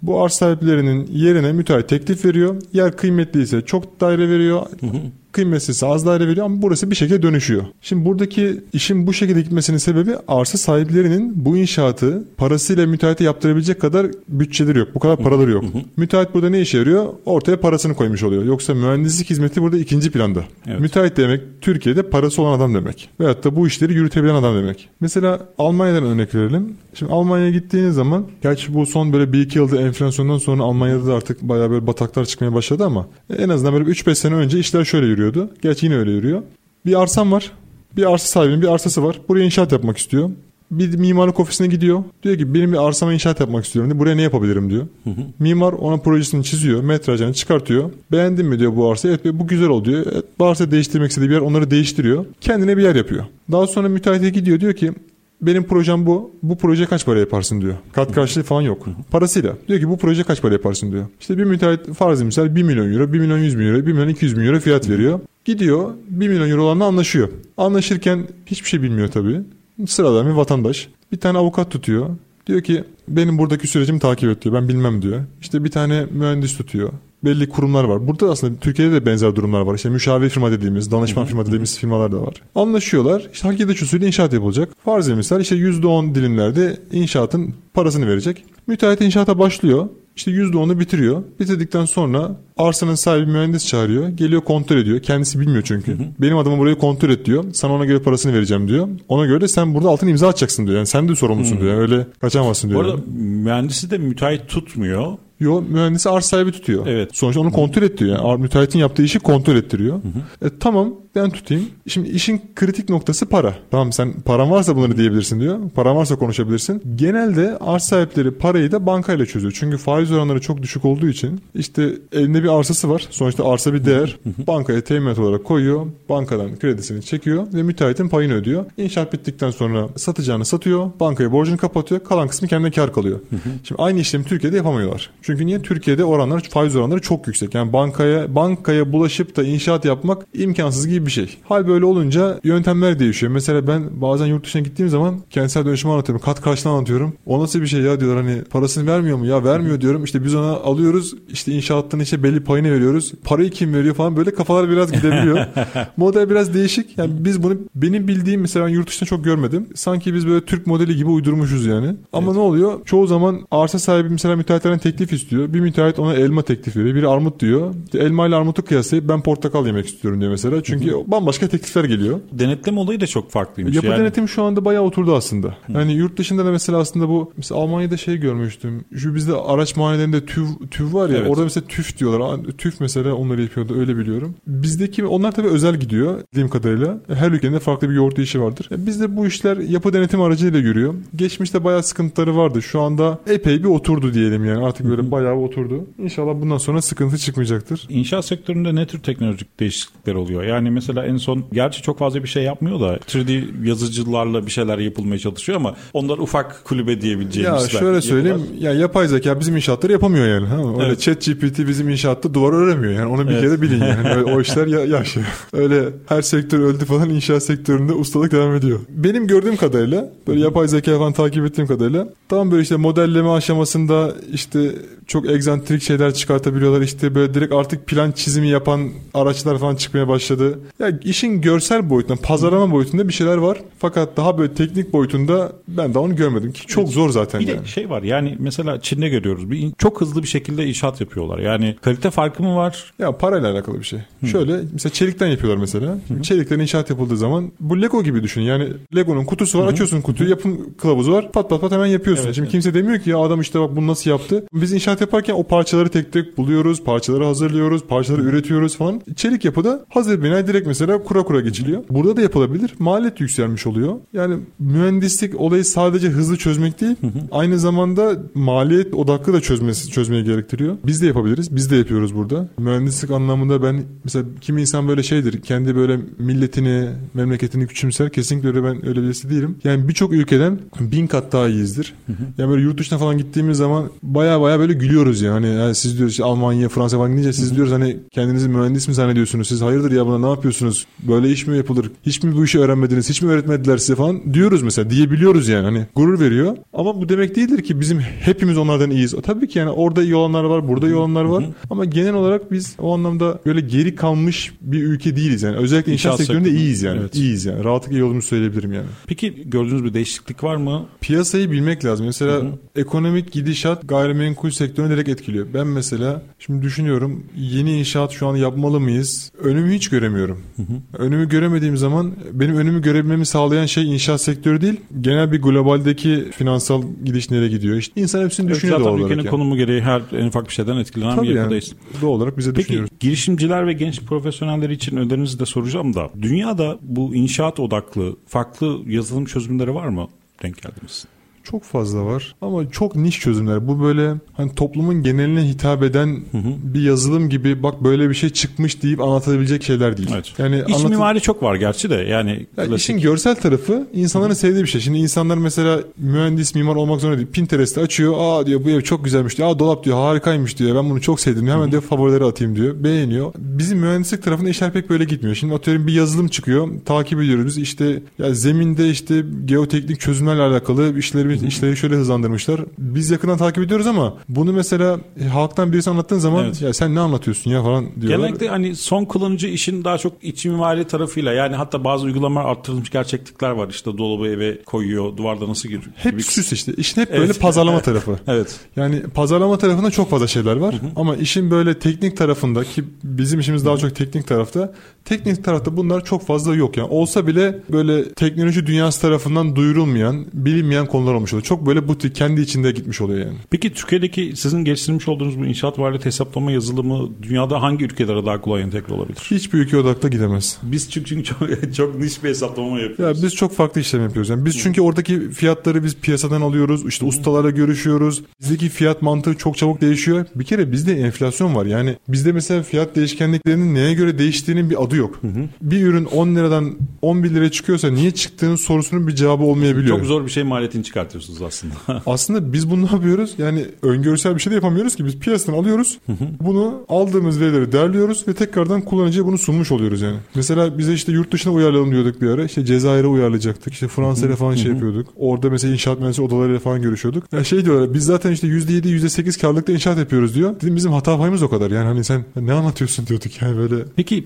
Bu arsa sahiplerinin yerine müteahhit teklif veriyor. Yer kıymetliyse çok daire veriyor. Kıymetsizse az daire veriyor ama burası bir şekilde dönüşüyor. Şimdi buradaki işin bu şekilde gitmesinin sebebi arsa sahiplerinin bu inşaatı parasıyla müteahhite yaptırabilecek kadar bütçeleri yok. Bu kadar paraları yok. Müteahhit burada ne işe yarıyor? Ortaya parasını koymuş oluyor. Yoksa mühendislik hizmeti burada ikinci planda. Evet. Müteahhit demek Türkiye'de parası olan adam demek. Veyahut da bu işleri yürütebilen adam demek. Mesela Almanya'dan örnek verelim. Şimdi Almanya'ya gittiğiniz zaman gerçi bu son böyle 1-2 yılda enflasyondan sonra Almanya'da da artık bayağı böyle bataklar çıkmaya başladı ama en azından böyle 3-5 sene önce işler şöyle yürüyordu. Gerçi yine öyle yürüyor. Bir arsam var. Bir arsa sahibinin bir arsası var. Buraya inşaat yapmak istiyor. bir mimarlık ofisine gidiyor. Diyor ki benim bir arsama inşaat yapmak istiyorum. Diyor. Buraya ne yapabilirim diyor. Mimar ona projesini çiziyor. Metrajını çıkartıyor. Beğendin mi diyor bu arsayı. Evet bu güzel oldu diyor. Evet, bu arsa değiştirmek istediği bir yer onları değiştiriyor. Kendine bir yer yapıyor. Daha sonra müteahhite gidiyor diyor ki benim projem bu. Bu proje kaç para yaparsın diyor. Kat karşılığı falan yok. Parasıyla. Diyor ki bu proje kaç para yaparsın diyor. İşte bir müteahhit farz misal 1 milyon euro, 1 milyon 100 bin euro, 1 milyon 200 bin euro fiyat veriyor. Gidiyor 1 milyon euro olanla anlaşıyor. Anlaşırken hiçbir şey bilmiyor tabii. Sıradan bir vatandaş. Bir tane avukat tutuyor. Diyor ki benim buradaki sürecimi takip et diyor. Ben bilmem diyor. İşte bir tane mühendis tutuyor. Belli kurumlar var. Burada aslında Türkiye'de de benzer durumlar var. İşte müşavir firma dediğimiz, danışman firma dediğimiz firmalar da var. Anlaşıyorlar. İşte hareket usulü inşaat yapılacak. Farz misal işte %10 dilimlerde inşaatın parasını verecek. Müteahhit inşaata başlıyor. İşte %10'u bitiriyor. Bitirdikten sonra arsanın sahibi mühendis çağırıyor. Geliyor kontrol ediyor. Kendisi bilmiyor çünkü. Hı hı. Benim adamı burayı kontrol et diyor. Sana ona göre parasını vereceğim diyor. Ona göre de sen burada altın imza atacaksın diyor. Yani sen de sorumlusun hı. diyor. Yani öyle kaçamazsın diyor. Bu arada yani. mühendisi de müteahhit tutmuyor. Yo mühendisi arsa sahibi tutuyor. Evet. Sonuçta onu kontrol ettiriyor. Yani müteahhitin yaptığı işi kontrol ettiriyor. Hı hı. E, tamam ben tutayım. Şimdi işin kritik noktası para. Tamam sen paran varsa bunları diyebilirsin diyor. Paran varsa konuşabilirsin. Genelde arsa sahipleri parayı da bankayla çözüyor. Çünkü faiz oranları çok düşük olduğu için işte elinde bir arsası var. Sonuçta arsa bir değer. Bankaya teminat olarak koyuyor. Bankadan kredisini çekiyor ve müteahhitin payını ödüyor. İnşaat bittikten sonra satacağını satıyor. Bankaya borcunu kapatıyor. Kalan kısmı kendine kar kalıyor. Şimdi aynı işlemi Türkiye'de yapamıyorlar. Çünkü niye? Türkiye'de oranlar faiz oranları çok yüksek. Yani bankaya bankaya bulaşıp da inşaat yapmak imkansız gibi bir şey. Hal böyle olunca yöntemler değişiyor. Mesela ben bazen yurt dışına gittiğim zaman kentsel dönüşümü anlatıyorum. Kat karşılığını anlatıyorum. O nasıl bir şey ya diyorlar hani parasını vermiyor mu? Ya vermiyor diyorum. İşte biz ona alıyoruz. İşte inşaattan işte belli payını veriyoruz. Parayı kim veriyor falan böyle kafalar biraz gidebiliyor. *laughs* Model biraz değişik. Yani biz bunu benim bildiğim mesela ben yurt dışında çok görmedim. Sanki biz böyle Türk modeli gibi uydurmuşuz yani. Ama evet. ne oluyor? Çoğu zaman arsa sahibi mesela müteahhitlerden teklif istiyor. Bir müteahhit ona elma teklif veriyor. Biri armut diyor. Elma ile armutu kıyaslayıp ben portakal yemek istiyorum diyor mesela. Çünkü bambaşka teklifler geliyor. Denetleme olayı da çok farklıymış. Yapı yani. denetimi şu anda bayağı oturdu aslında. Hı. Yani yurt dışında da mesela aslında bu mesela Almanya'da şey görmüştüm. Şu bizde araç muayenelerinde TÜV, TÜV var ya evet. orada mesela TÜV diyorlar. TÜV mesela onları yapıyordu öyle biliyorum. Bizdeki onlar tabii özel gidiyor bildiğim kadarıyla. Her ülkenin farklı bir yoğurt işi vardır. Yani bizde bu işler yapı denetim aracıyla görüyor. Geçmişte bayağı sıkıntıları vardı. Şu anda epey bir oturdu diyelim yani. Artık böyle bayağı oturdu. İnşallah bundan sonra sıkıntı çıkmayacaktır. İnşaat sektöründe ne tür teknolojik değişiklikler oluyor? Yani mesela en son gerçi çok fazla bir şey yapmıyor da 3D yazıcılarla bir şeyler yapılmaya çalışıyor ama onlar ufak kulübe diyebileceğimiz. Ya şöyle söyleyeyim yapılar. ya yapay zeka bizim inşaatları yapamıyor yani. Ha? Öyle evet. chat GPT bizim inşaatta duvar öremiyor yani onu bir evet. kere bilin yani. Öyle, o işler ya, yaş. *laughs* Öyle her sektör öldü falan inşaat sektöründe ustalık devam ediyor. Benim gördüğüm kadarıyla böyle yapay zeka falan takip ettiğim kadarıyla tam böyle işte modelleme aşamasında işte çok egzantrik şeyler çıkartabiliyorlar. İşte böyle direkt artık plan çizimi yapan araçlar falan çıkmaya başladı. Ya işin görsel boyutunda, pazarlama boyutunda bir şeyler var. Fakat daha böyle teknik boyutunda ben daha onu görmedim ki çok zor zaten bir yani. de şey var yani mesela Çin'de görüyoruz. Bir, çok hızlı bir şekilde inşaat yapıyorlar. Yani kalite farkı mı var? Ya parayla alakalı bir şey. Hı. Şöyle mesela çelikten yapıyorlar mesela. Hı. Çelikten inşaat yapıldığı zaman bu Lego gibi düşün. Yani Lego'nun kutusu var, Hı. açıyorsun kutuyu, yapım kılavuzu var. Pat pat pat hemen yapıyorsun. Evet, Şimdi evet. kimse demiyor ki ya adam işte bak bunu nasıl yaptı. Biz inşaat yaparken o parçaları tek tek buluyoruz, parçaları hazırlıyoruz, parçaları üretiyoruz falan. Çelik yapıda hazır bina direkt mesela kura kura geçiliyor. Burada da yapılabilir. Maliyet yükselmiş oluyor. Yani mühendislik olayı sadece hızlı çözmek değil, hı hı. aynı zamanda maliyet odaklı da çözmesi çözmeyi gerektiriyor. Biz de yapabiliriz. Biz de yapıyoruz burada. Mühendislik anlamında ben mesela kimi insan böyle şeydir. Kendi böyle milletini, memleketini küçümser. Kesinlikle öyle ben öyle birisi değilim. Yani birçok ülkeden bin kat daha iyiyizdir. Hı hı. Yani böyle yurt dışına falan gittiğimiz zaman baya baya böyle gülüyoruz yani. yani siz diyoruz işte Almanya, Fransa falan gidince siz diyoruz hani kendinizi mühendis mi zannediyorsunuz? Siz hayırdır ya buna ne yapıyorsunuz? Böyle iş mi yapılır? Hiç mi bu işi öğrenmediniz? Hiç mi öğretmediler size falan diyoruz mesela. Diyebiliyoruz yani. Hani gurur veriyor. Ama bu demek değildir ki bizim hepimiz onlardan iyiyiz. Tabii ki yani orada iyi olanlar var, burada iyi olanlar var. Ama genel olarak biz o anlamda böyle geri kalmış bir ülke değiliz yani. Özellikle inşaat, inşaat sektöründe iyiyiz yani. Evet. İyiyiz yani. Rahatlıkla iyi olduğumuzu söyleyebilirim yani. Peki gördüğünüz bir değişiklik var mı? Piyasayı bilmek lazım. Mesela Hı-hı. ekonomik gidişat gayrimenkul sektörünü direkt etkiliyor. Ben mesela şimdi düşünüyorum yeni inşaat şu an yapmalı mıyız? Önümü hiç göremiyorum. Hı-hı. Önümü göremediğim zaman benim önümü görebilmemi sağlayan şey inşaat sektörü değil. Genel bir globaldeki finansal gidiş nereye gidiyor? İşte insan hepsini evet, düşünüyor doğal olarak. Zaten ülkenin yani. konumu gereği her en ufak bir şeyden etkilenen Tabii bir yapıdayız. Yani, doğal olarak bize Peki, düşünüyoruz. girişimciler ve genç profesyoneller için önerinizi de soracağım da dünyada bu inşaat odaklı farklı yazılım çözümleri var mı? denk geldiniz? Çok fazla var ama çok niş çözümler. Bu böyle hani toplumun geneline hitap eden hı hı. bir yazılım gibi bak böyle bir şey çıkmış deyip anlatabilecek şeyler değil. Evet. Yani İç anlat- mimari çok var gerçi de yani. Ya klasik... işin görsel tarafı insanların hı hı. sevdiği bir şey. Şimdi insanlar mesela mühendis mimar olmak zorunda değil. Pinterest'te açıyor. Aa diyor bu ev çok güzelmiş diyor. Aa dolap diyor harikaymış diyor. Ben bunu çok sevdim. Hemen hı hı. diyor favorileri atayım diyor. Beğeniyor. Bizim mühendislik tarafında işler pek böyle gitmiyor. Şimdi atıyorum bir yazılım çıkıyor. Takip ediyoruz. İşte ya zeminde işte geoteknik çözümlerle alakalı işleri bir işleri şöyle hızlandırmışlar. Biz yakından takip ediyoruz ama bunu mesela e, halktan birisi anlattığın zaman evet. ya sen ne anlatıyorsun ya falan diyorlar. Genellikle hani son kullanıcı işin daha çok iç mimari tarafıyla yani hatta bazı uygulamalar arttırılmış gerçeklikler var. İşte dolabı eve koyuyor, duvarda nasıl giriyor. Hep gibi. süs işte. İşin hep böyle evet. pazarlama tarafı. *laughs* evet. Yani pazarlama tarafında çok fazla şeyler var. Hı hı. Ama işin böyle teknik tarafında ki bizim işimiz daha çok teknik tarafta. Teknik tarafta bunlar çok fazla yok yani. Olsa bile böyle teknoloji dünyası tarafından duyurulmayan, bilinmeyen konular olmuş oluyor. Çok böyle butik kendi içinde gitmiş oluyor yani. Peki Türkiye'deki sizin geliştirmiş olduğunuz bu inşaat varlık hesaplama yazılımı dünyada hangi ülkelere daha kolay entegre olabilir? Hiçbir ülke odakta gidemez. Biz çünkü çok, *laughs* çok niş bir hesaplama yapıyoruz. Ya biz çok farklı işlem yapıyoruz. Yani biz çünkü oradaki fiyatları biz piyasadan alıyoruz. İşte ustalara görüşüyoruz. Bizdeki fiyat mantığı çok çabuk değişiyor. Bir kere bizde enflasyon var. Yani bizde mesela fiyat değişkenliklerinin neye göre değiştiğinin bir adı yok. Hı hı. Bir ürün 10 liradan 11 liraya çıkıyorsa niye çıktığının sorusunun bir cevabı olmayabiliyor. Çok zor bir şey maliyetini çıkartıyorsunuz aslında *laughs* aslında. biz bunu ne yapıyoruz? Yani öngörüsel bir şey de yapamıyoruz ki. Biz piyasadan alıyoruz. bunu aldığımız verileri derliyoruz ve tekrardan kullanıcıya bunu sunmuş oluyoruz yani. Mesela bize işte yurt dışına uyarlayalım diyorduk bir ara. İşte Cezayir'e uyarlayacaktık. İşte Fransa'yla falan şey yapıyorduk. Orada mesela inşaat mühendisi odalarıyla falan görüşüyorduk. Ya şey diyorlar biz zaten işte %7 %8 karlılıkta inşaat yapıyoruz diyor. Dedim bizim hata payımız o kadar. Yani hani sen ne anlatıyorsun diyorduk yani böyle. Peki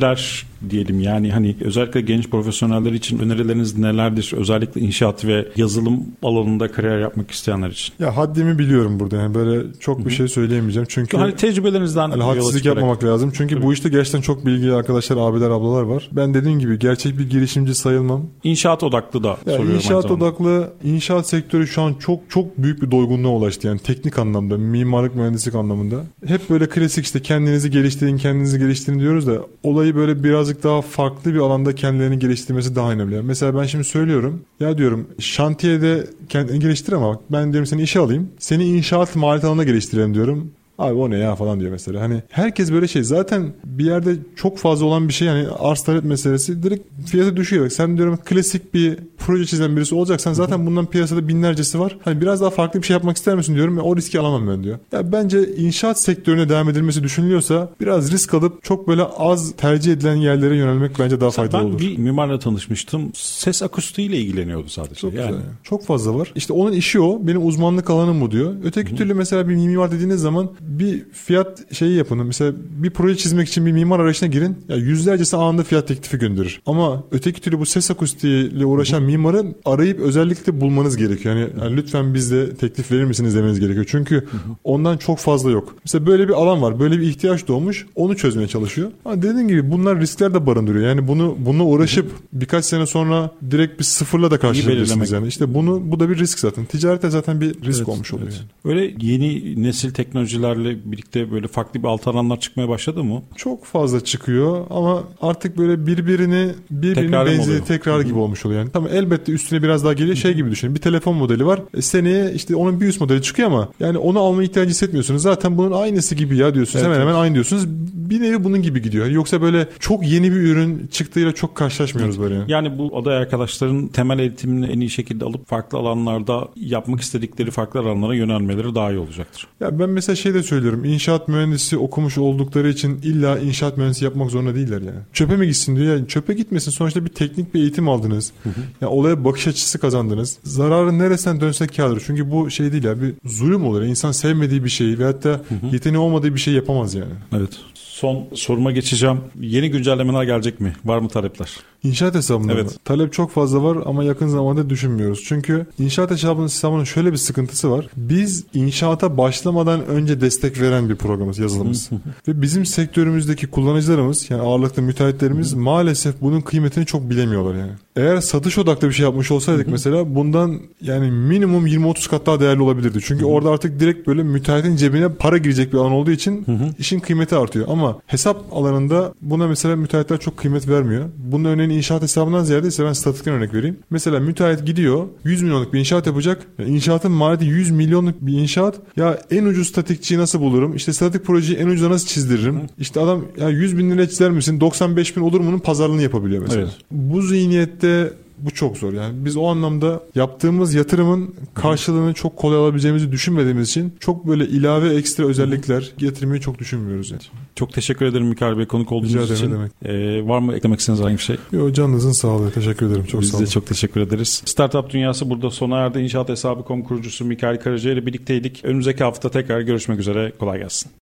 girişimciler diyelim yani hani özellikle genç profesyoneller için önerileriniz nelerdir? Özellikle inşaat ve yazılım alanında kariyer yapmak isteyenler için. Ya haddimi biliyorum burada yani böyle çok Hı-hı. bir şey söyleyemeyeceğim. Çünkü hani tecrübelerinizden hani hadsizlik yapmamak lazım. Çünkü Tabii. bu işte gerçekten çok bilgili arkadaşlar, abiler, ablalar var. Ben dediğim gibi gerçek bir girişimci sayılmam. İnşaat odaklı da ya soruyorum. İnşaat odaklı, inşaat sektörü şu an çok çok büyük bir doygunluğa ulaştı. Yani teknik anlamda, mimarlık, mühendislik anlamında. Hep böyle klasik işte kendinizi geliştirin, kendinizi geliştirin diyoruz da olayı böyle birazcık daha farklı bir alanda kendilerini geliştirmesi daha önemli. Mesela ben şimdi söylüyorum. Ya diyorum şantiyede kendini geliştir ama ben diyorum seni işe alayım. Seni inşaat maliyet alanına geliştirelim diyorum. Abi o ne ya falan diyor mesela. Hani herkes böyle şey zaten bir yerde çok fazla olan bir şey yani arz talep meselesi direkt fiyatı düşüyor. Sen diyorum klasik bir proje çizen birisi olacaksan zaten bundan piyasada binlercesi var. Hani biraz daha farklı bir şey yapmak ister misin diyorum. Ya, o riski alamam ben diyor. Ya bence inşaat sektörüne devam edilmesi düşünülüyorsa biraz risk alıp çok böyle az tercih edilen yerlere yönelmek bence daha faydalı olur. Ben bir mimarla tanışmıştım. Ses akustiğiyle ilgileniyordu sadece. Çok yani. Güzel. Çok fazla var. İşte onun işi o. Benim uzmanlık alanım bu diyor. Öteki Hı-hı. türlü mesela bir mimar dediğiniz zaman bir fiyat şeyi yapın. Mesela bir proje çizmek için bir mimar arayışına girin. Ya yüzlercesi anında fiyat teklifi gönderir. Ama öteki türlü bu ses akustiğiyle uğraşan mimarın arayıp özellikle bulmanız gerekiyor. Yani, yani lütfen bizde teklif verir misiniz demeniz gerekiyor. Çünkü ondan çok fazla yok. Mesela böyle bir alan var. Böyle bir ihtiyaç doğmuş. Onu çözmeye çalışıyor. Ama dediğim gibi bunlar riskler de barındırıyor. Yani bunu bununla uğraşıp birkaç sene sonra direkt bir sıfırla da karşılaşabilirsiniz yani. İşte bunu bu da bir risk zaten. Ticarette zaten bir risk evet, olmuş oluyor. Evet. Yani. Öyle yeni nesil teknolojilerle birlikte böyle farklı bir alt alanlar çıkmaya başladı mı? Çok fazla çıkıyor ama artık böyle birbirini birbirine benzeri tekrar gibi olmuş oluyor. Yani tamam elbette üstüne biraz daha geliyor şey gibi düşünün. Bir telefon modeli var. E, seneye işte onun bir üst modeli çıkıyor ama yani onu alma ihtiyacı hissetmiyorsunuz. Zaten bunun aynısı gibi ya diyorsunuz. Evet, hemen hemen aynı diyorsunuz. Bir nevi bunun gibi gidiyor. Yoksa böyle çok yeni bir ürün çıktığıyla çok karşılaşmıyoruz böyle. Yani. yani bu aday arkadaşların temel eğitimini en iyi şekilde alıp farklı alanlarda yapmak istedikleri farklı alanlara yönelmeleri daha iyi olacaktır. Ya ben mesela şey de söylüyorum inşaat mühendisi okumuş oldukları için illa inşaat mühendisi yapmak zorunda değiller yani. Çöpe mi gitsin diyor. Yani çöpe gitmesin. Sonuçta bir teknik bir eğitim aldınız. Hı hı. Yani olaya bakış açısı kazandınız. Zararın neresinden dönsek kârdır. Çünkü bu şey değil ya bir zulüm olur. İnsan sevmediği bir şeyi veyahut da yeteneği olmadığı bir şey yapamaz yani. Evet. Son soruma geçeceğim. Yeni güncellemeler gelecek mi? Var mı talepler? İnşaat hesabında evet. mı? Talep çok fazla var ama yakın zamanda düşünmüyoruz. Çünkü inşaat hesabının hesabının şöyle bir sıkıntısı var. Biz inşaata başlamadan önce destek veren bir programımız, yazılımımız. Ve bizim sektörümüzdeki kullanıcılarımız yani ağırlıklı müteahhitlerimiz maalesef bunun kıymetini çok bilemiyorlar yani. Eğer satış odaklı bir şey yapmış olsaydık mesela bundan yani minimum 20-30 kat daha değerli olabilirdi. Çünkü orada artık direkt böyle müteahhitin cebine para girecek bir alan olduğu için işin kıymeti artıyor. Ama hesap alanında buna mesela müteahhitler çok kıymet vermiyor. Bunun örneğini örneğin inşaat hesabından ziyade ise ben statikten örnek vereyim. Mesela müteahhit gidiyor 100 milyonluk bir inşaat yapacak. Yani inşaatın maliyeti 100 milyonluk bir inşaat. Ya en ucuz statikçiyi nasıl bulurum? İşte statik projeyi en ucuza nasıl çizdiririm? İşte adam ya 100 bin liraya çizer misin? 95 bin olur mu'nun pazarlığını yapabiliyor mesela. Evet. Bu zihniyette bu çok zor yani. Biz o anlamda yaptığımız yatırımın karşılığını çok kolay alabileceğimizi düşünmediğimiz için çok böyle ilave ekstra özellikler getirmeyi çok düşünmüyoruz yani. Çok teşekkür ederim Mikail Bey konuk olduğunuz Rica için. demek. Ee, var mı eklemek istediğiniz herhangi bir şey? Yo, canınızın sağlığı. Teşekkür ederim. Çok Biz sağ de olun. çok teşekkür ederiz. Startup Dünyası burada sona erdi. İnşaat Hesabı.com kurucusu Mikail Karaca ile birlikteydik. Önümüzdeki hafta tekrar görüşmek üzere. Kolay gelsin.